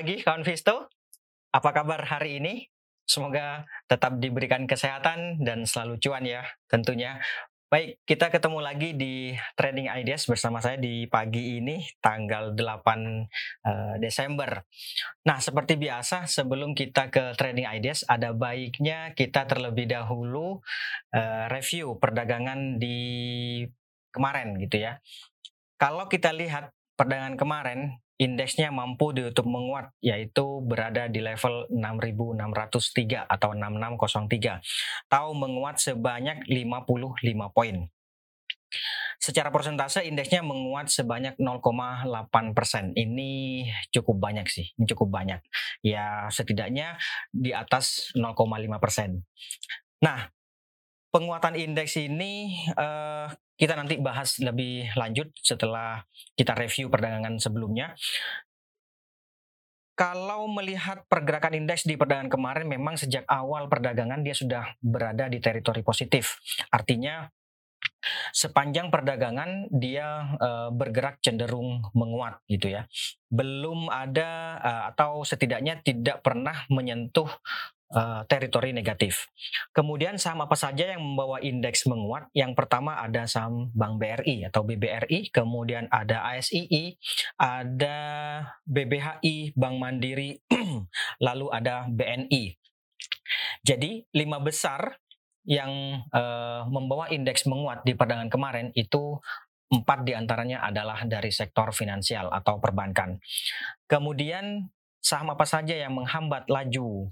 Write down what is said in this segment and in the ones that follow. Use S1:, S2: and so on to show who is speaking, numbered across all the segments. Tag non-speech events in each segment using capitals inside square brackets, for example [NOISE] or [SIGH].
S1: Pagi kawan Visto. Apa kabar hari ini? Semoga tetap diberikan kesehatan dan selalu cuan ya tentunya. Baik, kita ketemu lagi di Trading Ideas bersama saya di pagi ini tanggal 8 uh, Desember. Nah, seperti biasa sebelum kita ke Trading Ideas ada baiknya kita terlebih dahulu uh, review perdagangan di kemarin gitu ya. Kalau kita lihat perdagangan kemarin indeksnya mampu ditutup menguat yaitu berada di level 6603 atau 6603 atau menguat sebanyak 55 poin. Secara persentase indeksnya menguat sebanyak 0,8 persen. Ini cukup banyak sih, ini cukup banyak. Ya setidaknya di atas 0,5 persen. Nah, penguatan indeks ini uh, kita nanti bahas lebih lanjut setelah kita review perdagangan sebelumnya. Kalau melihat pergerakan indeks di perdagangan kemarin memang sejak awal perdagangan dia sudah berada di teritori positif. Artinya sepanjang perdagangan dia uh, bergerak cenderung menguat gitu ya. Belum ada uh, atau setidaknya tidak pernah menyentuh uh, teritori negatif. Kemudian saham apa saja yang membawa indeks menguat? Yang pertama ada saham Bank BRI atau BBRI, kemudian ada ASII, ada BBHI, Bank Mandiri, [CLEARS THROAT] lalu ada BNI. Jadi lima besar yang uh, membawa indeks menguat di perdagangan kemarin itu empat di antaranya adalah dari sektor finansial atau perbankan. Kemudian saham apa saja yang menghambat laju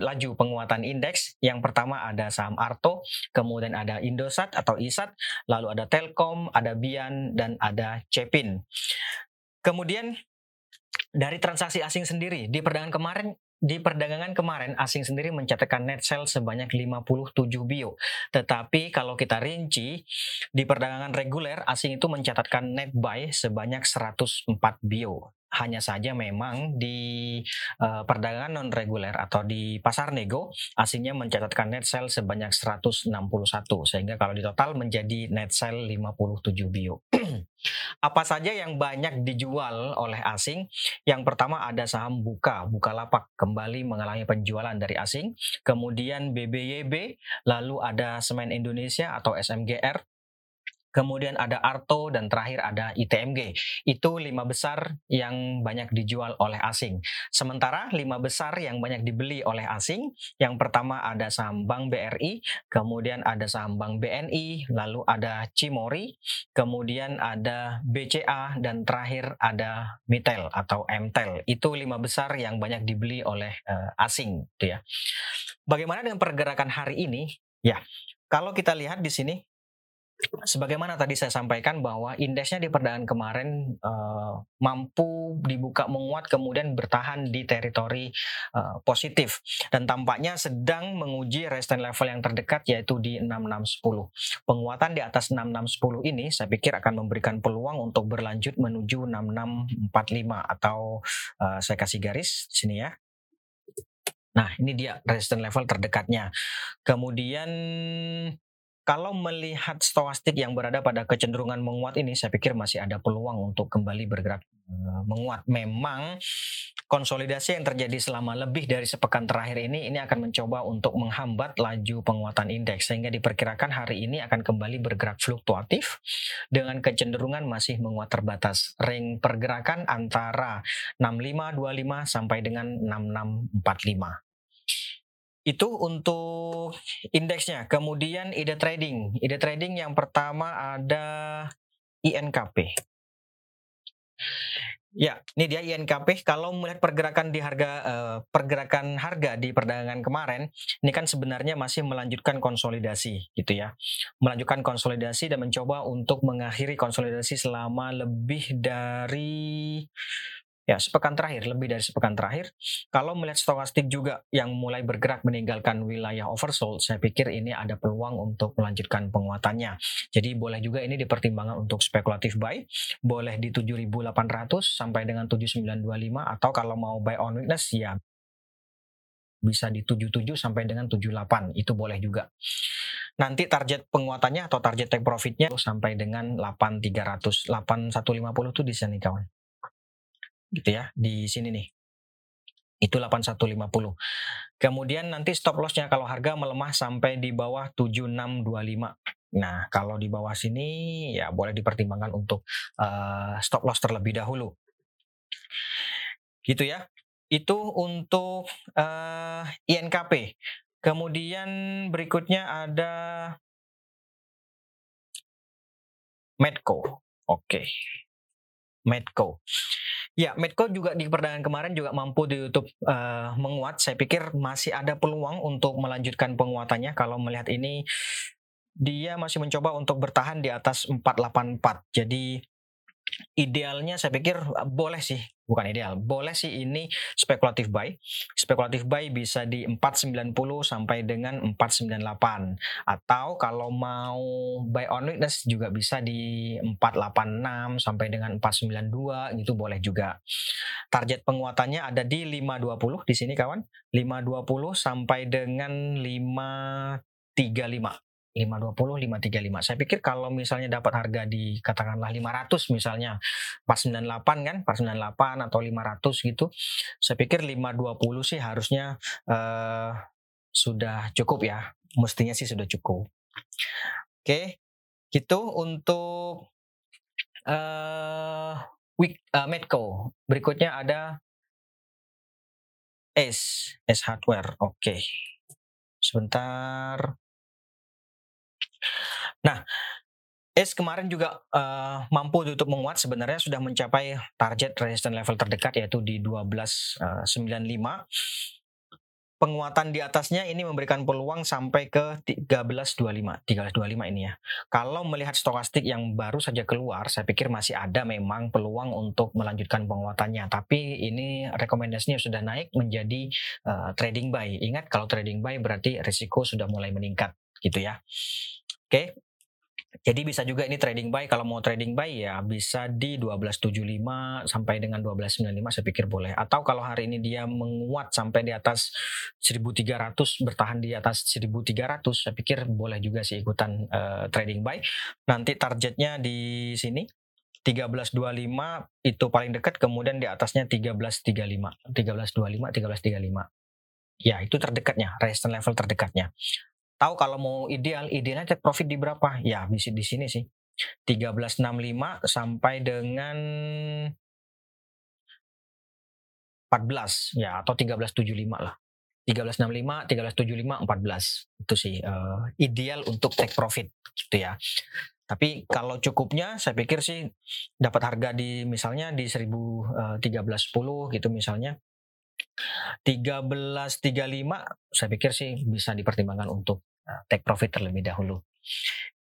S1: laju penguatan indeks. Yang pertama ada saham Arto, kemudian ada Indosat atau ISAT, lalu ada Telkom, ada Bian dan ada Cepin. Kemudian dari transaksi asing sendiri di perdagangan kemarin di perdagangan kemarin asing sendiri mencatatkan net sell sebanyak 57 bio. Tetapi kalau kita rinci di perdagangan reguler asing itu mencatatkan net buy sebanyak 104 bio hanya saja memang di uh, perdagangan non reguler atau di pasar nego asingnya mencatatkan net sell sebanyak 161 sehingga kalau di total menjadi net sell 57 bio. [CLEARS THROAT] Apa saja yang banyak dijual oleh asing? Yang pertama ada saham Buka, Bukalapak kembali mengalami penjualan dari asing. Kemudian BBYB, lalu ada Semen Indonesia atau SMGR, kemudian ada Arto, dan terakhir ada ITMG. Itu lima besar yang banyak dijual oleh asing. Sementara lima besar yang banyak dibeli oleh asing, yang pertama ada saham Bank BRI, kemudian ada saham Bank BNI, lalu ada Cimori, kemudian ada BCA, dan terakhir ada Mitel atau MTEL. Itu lima besar yang banyak dibeli oleh uh, asing. Gitu ya. Bagaimana dengan pergerakan hari ini? Ya, kalau kita lihat di sini sebagaimana tadi saya sampaikan bahwa indeksnya di perdagangan kemarin uh, mampu dibuka menguat kemudian bertahan di teritori uh, positif dan tampaknya sedang menguji resistance level yang terdekat yaitu di 6610. Penguatan di atas 6610 ini saya pikir akan memberikan peluang untuk berlanjut menuju 6645 atau uh, saya kasih garis sini ya. Nah, ini dia resistance level terdekatnya. Kemudian kalau melihat stokastik yang berada pada kecenderungan menguat ini, saya pikir masih ada peluang untuk kembali bergerak uh, menguat. Memang konsolidasi yang terjadi selama lebih dari sepekan terakhir ini, ini akan mencoba untuk menghambat laju penguatan indeks sehingga diperkirakan hari ini akan kembali bergerak fluktuatif dengan kecenderungan masih menguat terbatas. Ring pergerakan antara 6525 sampai dengan 6645 itu untuk indeksnya. Kemudian ide trading. Ide trading yang pertama ada INKP. Ya, ini dia INKP. Kalau melihat pergerakan di harga uh, pergerakan harga di perdagangan kemarin, ini kan sebenarnya masih melanjutkan konsolidasi, gitu ya. Melanjutkan konsolidasi dan mencoba untuk mengakhiri konsolidasi selama lebih dari ya sepekan terakhir lebih dari sepekan terakhir. Kalau melihat stokastik juga yang mulai bergerak meninggalkan wilayah oversold saya pikir ini ada peluang untuk melanjutkan penguatannya. Jadi boleh juga ini dipertimbangkan untuk spekulatif buy. Boleh di 7800 sampai dengan 7925 atau kalau mau buy on weakness ya bisa di 77 sampai dengan 78 itu boleh juga. Nanti target penguatannya atau target take profitnya sampai dengan 8300 8150 itu di sini kawan gitu ya di sini nih. Itu 8150. Kemudian nanti stop lossnya kalau harga melemah sampai di bawah 7625. Nah, kalau di bawah sini ya boleh dipertimbangkan untuk uh, stop loss terlebih dahulu. Gitu ya. Itu untuk uh, INKP. Kemudian berikutnya ada Medco. Oke. Okay. Medco. Ya, Medco juga di perdagangan kemarin juga mampu ditutup uh, menguat. Saya pikir masih ada peluang untuk melanjutkan penguatannya kalau melihat ini dia masih mencoba untuk bertahan di atas 484. Jadi idealnya saya pikir eh, boleh sih bukan ideal. Boleh sih ini spekulatif buy. Spekulatif buy bisa di 490 sampai dengan 498 atau kalau mau buy on weakness juga bisa di 486 sampai dengan 492 gitu boleh juga. Target penguatannya ada di 520 di sini kawan 520 sampai dengan 535 520 535. Saya pikir kalau misalnya dapat harga di katakanlah 500 misalnya 498 kan 498 atau 500 gitu. Saya pikir 520 sih harusnya uh, sudah cukup ya. Mestinya sih sudah cukup. Oke. Gitu untuk uh, week uh, Medco. Berikutnya ada S S Hardware. Oke. Sebentar. Nah, S kemarin juga uh, mampu untuk menguat sebenarnya sudah mencapai target resistance level terdekat yaitu di 1295. Uh, Penguatan di atasnya ini memberikan peluang sampai ke 1325, 1325 ini ya. Kalau melihat stokastik yang baru saja keluar, saya pikir masih ada memang peluang untuk melanjutkan penguatannya. Tapi ini rekomendasinya sudah naik menjadi uh, trading buy. Ingat kalau trading buy berarti risiko sudah mulai meningkat gitu ya. Oke. Jadi bisa juga ini trading buy kalau mau trading buy ya bisa di 1275 sampai dengan 1295 saya pikir boleh. Atau kalau hari ini dia menguat sampai di atas 1300 bertahan di atas 1300 saya pikir boleh juga sih ikutan uh, trading buy. Nanti targetnya di sini 1325 itu paling dekat kemudian di atasnya 1335 1325 1335 ya itu terdekatnya resistance level terdekatnya tahu kalau mau ideal, idealnya take profit di berapa? Ya, bisa di sini sih. 1365 sampai dengan 14 ya atau 1375 lah. 1365, 1375, 14 itu sih uh, ideal untuk take profit gitu ya. Tapi kalau cukupnya saya pikir sih dapat harga di misalnya di 1310 eh, gitu misalnya 1335 saya pikir sih bisa dipertimbangkan untuk take profit terlebih dahulu.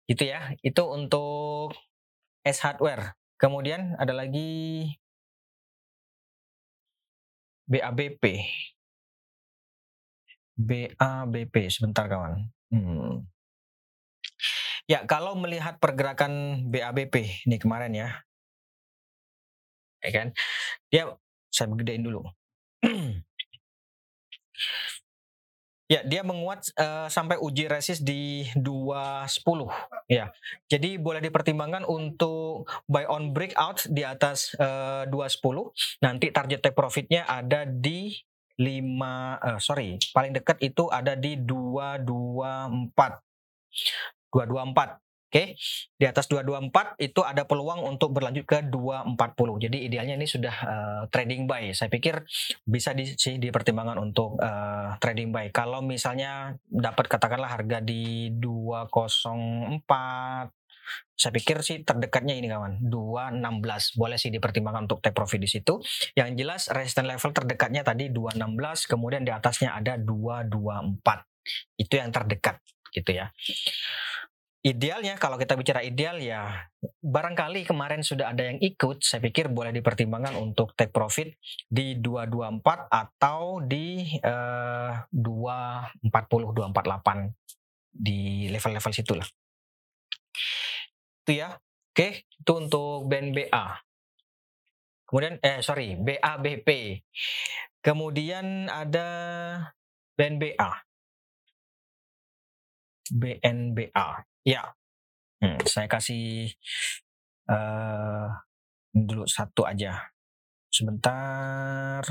S1: Itu ya, itu untuk S hardware. Kemudian ada lagi BABP. BABP sebentar kawan. Hmm. Ya, kalau melihat pergerakan BABP ini kemarin ya. Ya kan? Dia saya gedein dulu. [CLEARS THROAT] Ya, dia menguat uh, sampai uji resist di 210 ya. Jadi boleh dipertimbangkan untuk buy on breakout di atas uh, 210. Nanti target take profitnya ada di 5 uh, sorry, paling dekat itu ada di 224. 224 Oke, di atas 224 itu ada peluang untuk berlanjut ke 240. Jadi idealnya ini sudah uh, trading buy. Saya pikir bisa di, sih dipertimbangkan untuk uh, trading buy. Kalau misalnya dapat katakanlah harga di 204 saya pikir sih terdekatnya ini kawan 216 boleh sih dipertimbangkan untuk take profit di situ yang jelas resistance level terdekatnya tadi 216 kemudian di atasnya ada 224 itu yang terdekat gitu ya idealnya kalau kita bicara ideal ya barangkali kemarin sudah ada yang ikut saya pikir boleh dipertimbangkan untuk take profit di 224 atau di uh, 240 248 di level-level situ lah itu ya. Oke itu untuk BNBA kemudian eh sorry BABP kemudian ada BNBA BNBA Ya, hmm, saya kasih uh, dulu satu aja. Sebentar.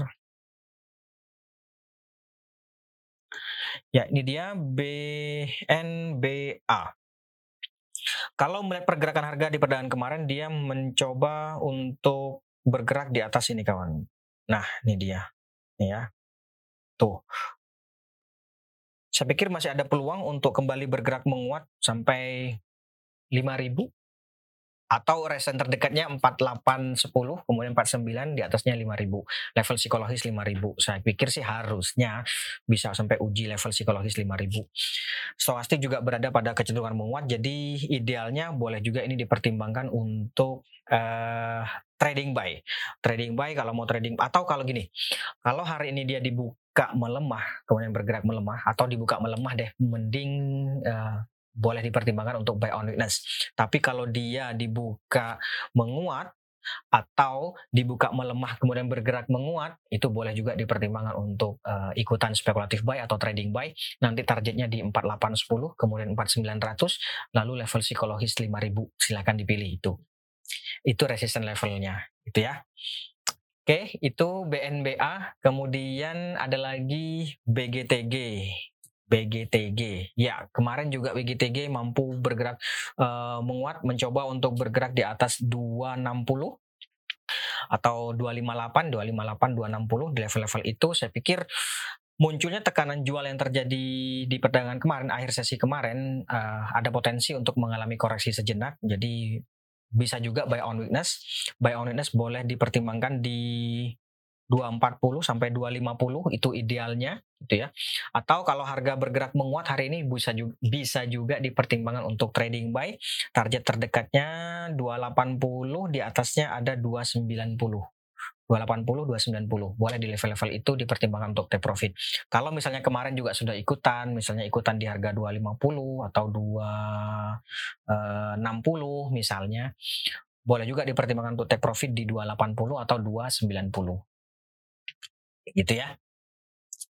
S1: Ya, ini dia BNBA. Kalau melihat pergerakan harga di perdagangan kemarin, dia mencoba untuk bergerak di atas ini kawan. Nah, ini dia. Ini ya. Tuh. Saya pikir masih ada peluang untuk kembali bergerak menguat sampai 5000 atau resen terdekatnya 4810 kemudian 49 di atasnya 5000 level psikologis 5000 saya pikir sih harusnya bisa sampai uji level psikologis 5000 stokastik juga berada pada kecenderungan menguat jadi idealnya boleh juga ini dipertimbangkan untuk uh, trading buy. Trading buy kalau mau trading atau kalau gini kalau hari ini dia dibuka melemah kemudian bergerak melemah atau dibuka melemah deh mending uh, boleh dipertimbangkan untuk buy on weakness. Tapi kalau dia dibuka menguat atau dibuka melemah kemudian bergerak menguat itu boleh juga dipertimbangkan untuk uh, ikutan spekulatif buy atau trading buy. Nanti targetnya di 4810 kemudian 4900 lalu level psikologis 5000 silakan dipilih itu. Itu resisten levelnya itu ya Oke, itu BNBA. Kemudian ada lagi BGTG. BGTG. Ya, kemarin juga BGTG mampu bergerak uh, menguat mencoba untuk bergerak di atas 260 atau 258, 258, 260 di level-level itu saya pikir munculnya tekanan jual yang terjadi di perdagangan kemarin akhir sesi kemarin uh, ada potensi untuk mengalami koreksi sejenak. Jadi bisa juga buy on weakness. Buy on weakness boleh dipertimbangkan di 240 sampai 250 itu idealnya gitu ya. Atau kalau harga bergerak menguat hari ini bisa juga, bisa juga dipertimbangkan untuk trading buy. Target terdekatnya 280, di atasnya ada 290. 280, 290. Boleh di level-level itu dipertimbangkan untuk take profit. Kalau misalnya kemarin juga sudah ikutan, misalnya ikutan di harga 250 atau 260 eh, misalnya, boleh juga dipertimbangkan untuk take profit di 280 atau 290 gitu ya.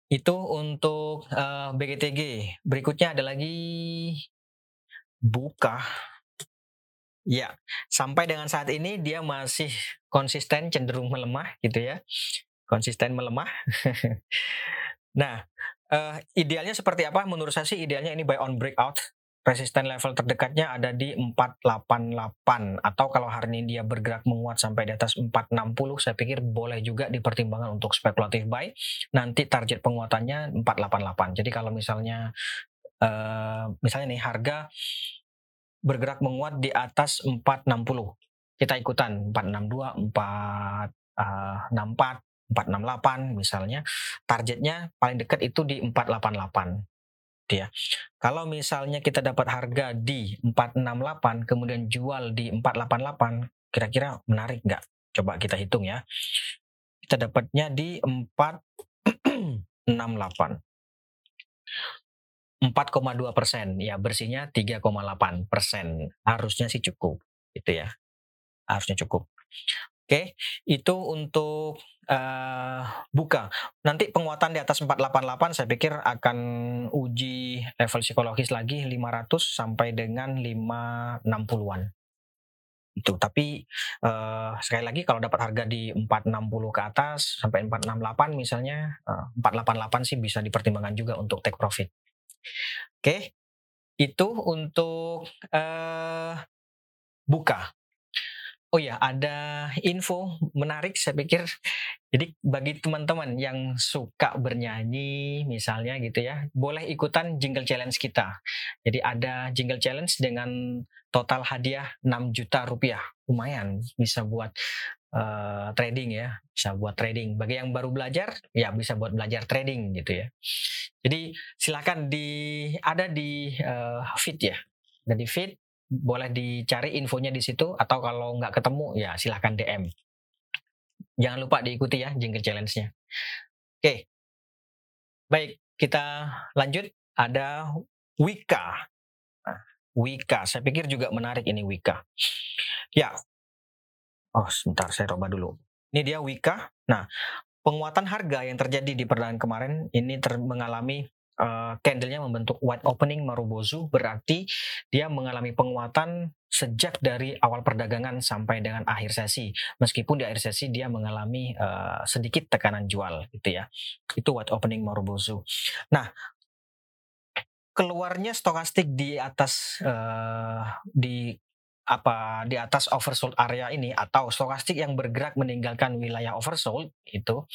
S1: Itu untuk uh, eh, BGTG. Berikutnya ada lagi buka. Ya, sampai dengan saat ini dia masih konsisten cenderung melemah gitu ya. Konsisten melemah. [LAUGHS] nah, uh, idealnya seperti apa? Menurut saya sih idealnya ini buy on breakout resisten level terdekatnya ada di 488 atau kalau hari ini dia bergerak menguat sampai di atas 460 saya pikir boleh juga dipertimbangkan untuk spekulatif buy nanti target penguatannya 488 jadi kalau misalnya uh, misalnya nih harga bergerak menguat di atas 460 kita ikutan 462 464 468 misalnya targetnya paling dekat itu di 488 ya. Kalau misalnya kita dapat harga di 468 kemudian jual di 488, kira-kira menarik nggak? Coba kita hitung ya. Kita dapatnya di 468. 4,2 [CLEARS THROAT] persen, ya bersihnya 3,8 persen. Harusnya sih cukup, gitu ya. Harusnya cukup. Oke, itu untuk uh, buka. Nanti penguatan di atas 488 saya pikir akan uji level psikologis lagi 500 sampai dengan 560-an. Itu. Tapi uh, sekali lagi kalau dapat harga di 460 ke atas sampai 468 misalnya, uh, 488 sih bisa dipertimbangkan juga untuk take profit. Oke. Itu untuk uh, buka. Oh ya, ada info menarik saya pikir. Jadi bagi teman-teman yang suka bernyanyi misalnya gitu ya, boleh ikutan jingle challenge kita. Jadi ada jingle challenge dengan total hadiah 6 juta rupiah. Lumayan bisa buat uh, trading ya, bisa buat trading. Bagi yang baru belajar, ya bisa buat belajar trading gitu ya. Jadi silakan di ada di uh, feed ya. Dan di feed boleh dicari infonya di situ atau kalau nggak ketemu ya silahkan DM. Jangan lupa diikuti ya jingle challenge-nya. Oke. Baik, kita lanjut. Ada Wika. Nah, Wika, saya pikir juga menarik ini Wika. Ya. Oh, sebentar saya coba dulu. Ini dia Wika. Nah, penguatan harga yang terjadi di perdagangan kemarin ini ter mengalami uh, candlenya membentuk white opening Marubozu berarti dia mengalami penguatan sejak dari awal perdagangan sampai dengan akhir sesi. Meskipun di akhir sesi dia mengalami uh, sedikit tekanan jual gitu ya. Itu what opening Marubozu. Nah, keluarnya stokastik di atas uh, di apa di atas oversold area ini atau stokastik yang bergerak meninggalkan wilayah oversold itu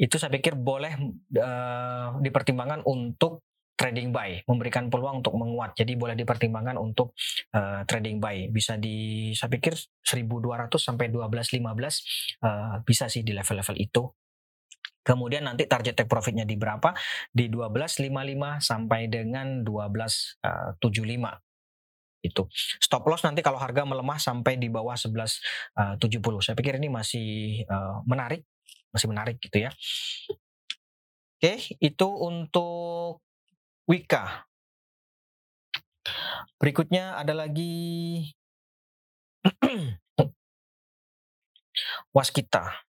S1: itu saya pikir boleh uh, dipertimbangkan untuk trading buy, memberikan peluang untuk menguat. Jadi boleh dipertimbangkan untuk uh, trading buy. Bisa di saya pikir 1200 sampai 1215 uh, bisa sih di level-level itu. Kemudian nanti target take profitnya di berapa? Di 12.55 sampai dengan 12.75 uh, itu. Stop loss nanti kalau harga melemah sampai di bawah 11.70. Uh, Saya pikir ini masih uh, menarik, masih menarik gitu ya. Oke, itu untuk Wika. Berikutnya ada lagi [CLEARS THROAT] Waskita.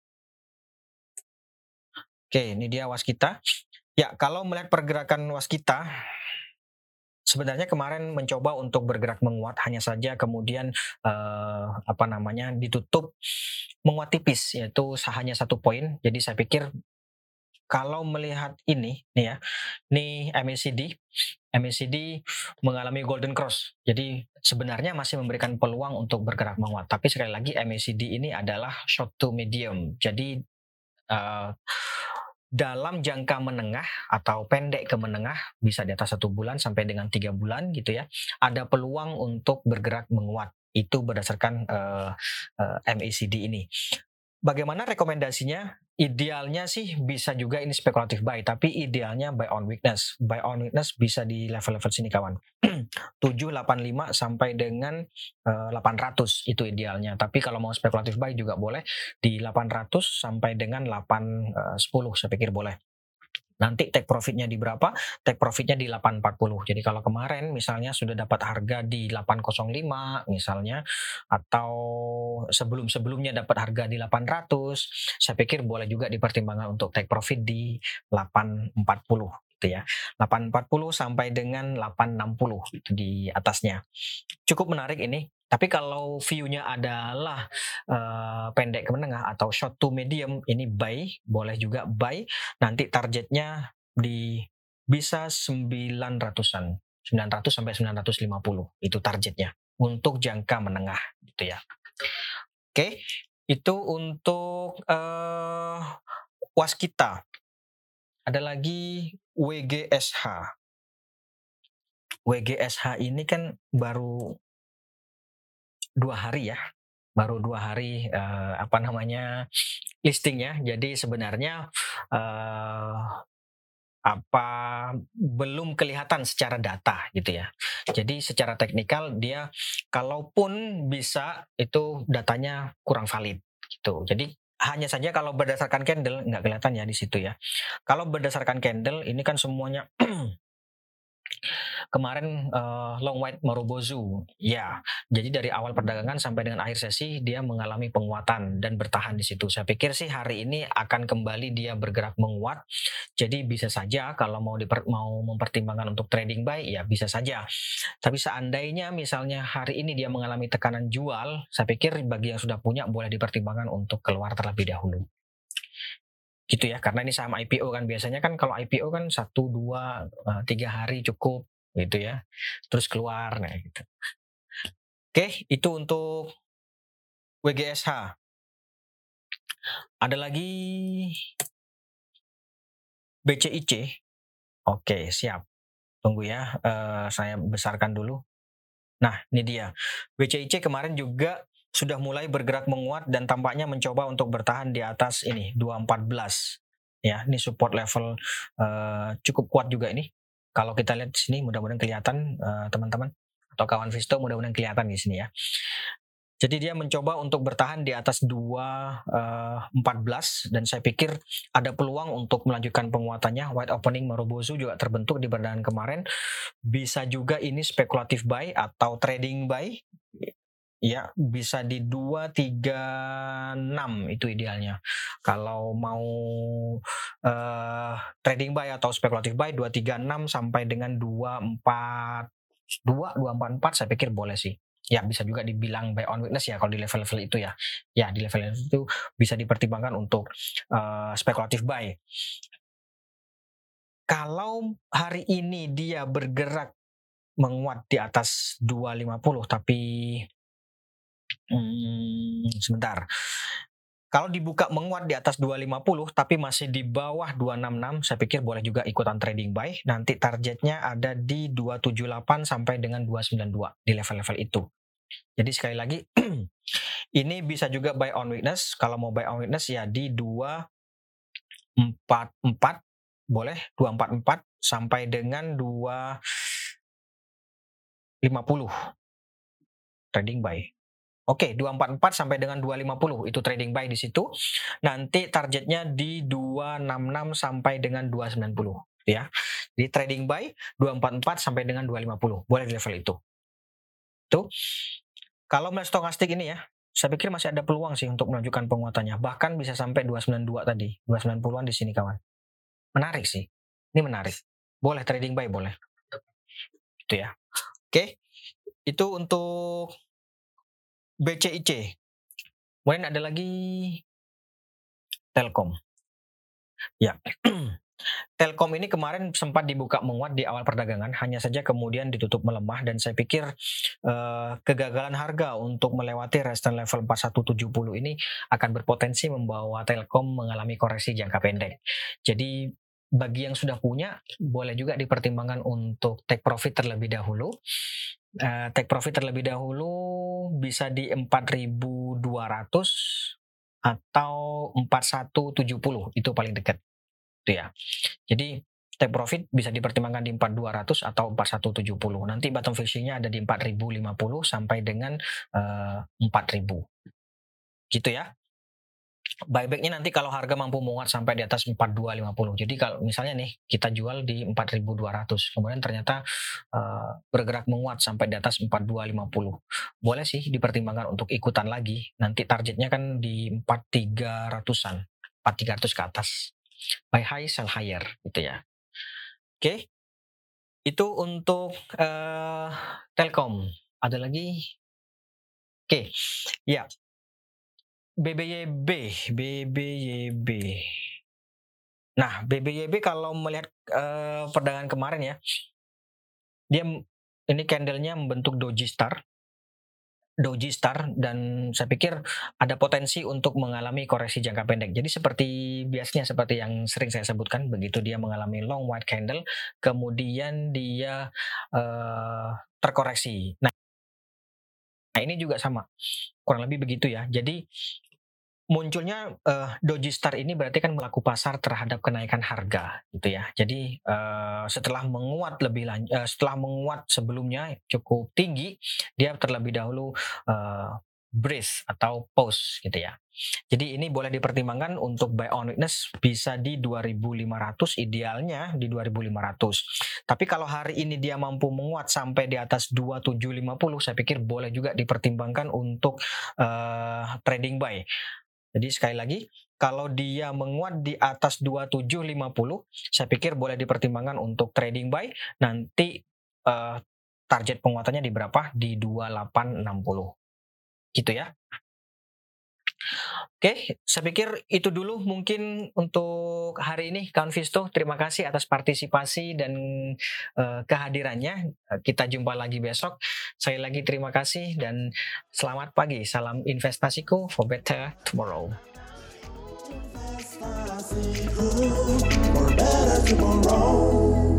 S1: Oke, ini dia Waskita. Ya, kalau melihat pergerakan Waskita, sebenarnya kemarin mencoba untuk bergerak menguat hanya saja kemudian eh, apa namanya ditutup menguat tipis yaitu hanya satu poin jadi saya pikir kalau melihat ini nih ya, nih MACD, MACD mengalami golden cross. Jadi sebenarnya masih memberikan peluang untuk bergerak menguat. Tapi sekali lagi MACD ini adalah short to medium. Jadi uh, dalam jangka menengah atau pendek ke menengah bisa di atas satu bulan sampai dengan tiga bulan gitu ya ada peluang untuk bergerak menguat itu berdasarkan uh, uh, MACD ini bagaimana rekomendasinya? Idealnya sih bisa juga ini spekulatif buy, tapi idealnya buy on weakness. Buy on weakness bisa di level-level sini kawan. [CLEARS THROAT] 785 sampai dengan uh, eh, 800 itu idealnya. Tapi kalau mau spekulatif buy juga boleh di 800 sampai dengan 810 uh, saya pikir boleh nanti take profitnya di berapa? Take profitnya di 840. Jadi kalau kemarin misalnya sudah dapat harga di 805 misalnya atau sebelum-sebelumnya dapat harga di 800, saya pikir boleh juga dipertimbangkan untuk take profit di 840 gitu ya. 840 sampai dengan 860 itu di atasnya. Cukup menarik ini tapi kalau view-nya adalah uh, pendek ke menengah atau short to medium, ini buy, boleh juga buy. Nanti targetnya di bisa 900-an. 900 sampai 950 itu targetnya untuk jangka menengah gitu ya. Oke, itu untuk uh, waskita. Ada lagi WGSH. WGSH ini kan baru dua hari ya baru dua hari uh, apa namanya listingnya jadi sebenarnya uh, apa belum kelihatan secara data gitu ya. Jadi secara teknikal dia kalaupun bisa itu datanya kurang valid gitu. Jadi hanya saja kalau berdasarkan candle nggak kelihatan ya di situ ya. Kalau berdasarkan candle ini kan semuanya [CLEARS THROAT] Kemarin uh, long white Marubozu, ya. Jadi dari awal perdagangan sampai dengan akhir sesi dia mengalami penguatan dan bertahan di situ. Saya pikir sih hari ini akan kembali dia bergerak menguat. Jadi bisa saja kalau mau diper, mau mempertimbangkan untuk trading buy ya bisa saja. Tapi seandainya misalnya hari ini dia mengalami tekanan jual, saya pikir bagi yang sudah punya boleh dipertimbangkan untuk keluar terlebih dahulu gitu ya karena ini saham IPO kan biasanya kan kalau IPO kan satu dua eh, tiga hari cukup gitu ya. Terus keluar nah gitu. Oke itu untuk WGSH ada lagi? BCIC oke siap. Tunggu ya uh, saya besarkan dulu. Nah ini dia. BCIC kemarin juga sudah mulai bergerak menguat dan tampaknya mencoba untuk bertahan di atas ini 214 ya ini support level uh, cukup kuat juga ini kalau kita lihat di sini mudah-mudahan kelihatan eh, teman-teman uh, atau kawan Visto mudah-mudahan kelihatan di sini ya jadi dia mencoba untuk bertahan di atas 214 uh, dan saya pikir ada peluang untuk melanjutkan penguatannya. White opening Marubozu juga terbentuk di perdagangan kemarin. Bisa juga ini spekulatif buy atau trading buy Ya, bisa di 236 itu idealnya. Kalau mau uh, trading buy atau spekulatif buy 236 sampai dengan 242 244 saya pikir boleh sih. ya bisa juga dibilang buy on weakness ya kalau di level-level itu ya ya di level itu bisa dipertimbangkan untuk uh, spekulatif buy kalau hari ini dia bergerak menguat di atas 250 tapi hmm, sebentar kalau dibuka menguat di atas 250 tapi masih di bawah 266, saya pikir boleh juga ikutan trading buy. Nanti targetnya ada di 278 sampai dengan 292 di level-level itu. Jadi sekali lagi [CLEARS THROAT] ini bisa juga buy on weakness. Kalau mau buy on weakness ya di 244 boleh 244 sampai dengan 250 trading buy. Oke, okay, 244 sampai dengan 250 itu trading buy di situ. Nanti targetnya di 266 sampai dengan 290 ya. Di trading buy 244 sampai dengan 250. Boleh di level itu. Tuh. Kalau melihat stokastik ini ya, saya pikir masih ada peluang sih untuk menunjukkan penguatannya. Bahkan bisa sampai 292 tadi. 290-an di sini kawan. Menarik sih. Ini menarik. Boleh trading buy boleh. Itu ya. Oke. Okay. Itu untuk BCIC. Kemudian ada lagi Telkom. Ya. [CLEARS THROAT] Telkom ini kemarin sempat dibuka menguat di awal perdagangan, hanya saja kemudian ditutup melemah dan saya pikir uh, kegagalan harga untuk melewati resistance level 4170 ini akan berpotensi membawa Telkom mengalami koreksi jangka pendek. Jadi bagi yang sudah punya boleh juga dipertimbangkan untuk take profit terlebih dahulu uh, take profit terlebih dahulu bisa di 4.200 atau 4170 itu paling dekat itu ya. Jadi take profit bisa dipertimbangkan di 4200 atau 4170 nanti bottom fishingnya ada di 4050 sampai dengan uh, eh, 4000 gitu ya buybacknya nanti kalau harga mampu menguat sampai di atas 4250. Jadi kalau misalnya nih kita jual di 4200, kemudian ternyata uh, bergerak menguat sampai di atas 4250. Boleh sih dipertimbangkan untuk ikutan lagi. Nanti targetnya kan di 4300-an, 4300 ke atas. Buy high, sell higher gitu ya. Oke. Okay. Itu untuk uh, Telkom. Ada lagi? Oke. Okay. Ya, BBYB, BBYB. Nah, BBYB kalau melihat uh, perdagangan kemarin ya, dia ini candlenya membentuk doji star, doji star dan saya pikir ada potensi untuk mengalami koreksi jangka pendek. Jadi seperti biasanya seperti yang sering saya sebutkan, begitu dia mengalami long white candle, kemudian dia uh, terkoreksi. Nah, Nah ini juga sama, kurang lebih begitu ya. Jadi munculnya uh, Doji Star ini berarti kan melaku pasar terhadap kenaikan harga gitu ya. Jadi uh, setelah menguat lebih lanjut, uh, setelah menguat sebelumnya cukup tinggi, dia terlebih dahulu uh, brace atau pause gitu ya. Jadi ini boleh dipertimbangkan untuk buy on weakness bisa di 2500 idealnya di 2500. Tapi kalau hari ini dia mampu menguat sampai di atas 2750 saya pikir boleh juga dipertimbangkan untuk uh, trading buy. Jadi sekali lagi kalau dia menguat di atas 2750 saya pikir boleh dipertimbangkan untuk trading buy nanti uh, target penguatannya di berapa? Di 2860 gitu ya. Oke, saya pikir itu dulu mungkin untuk hari ini Kawan Visto. Terima kasih atas partisipasi dan uh, kehadirannya. Kita jumpa lagi besok. Saya lagi terima kasih dan selamat pagi. Salam investasiku for better tomorrow. For better tomorrow.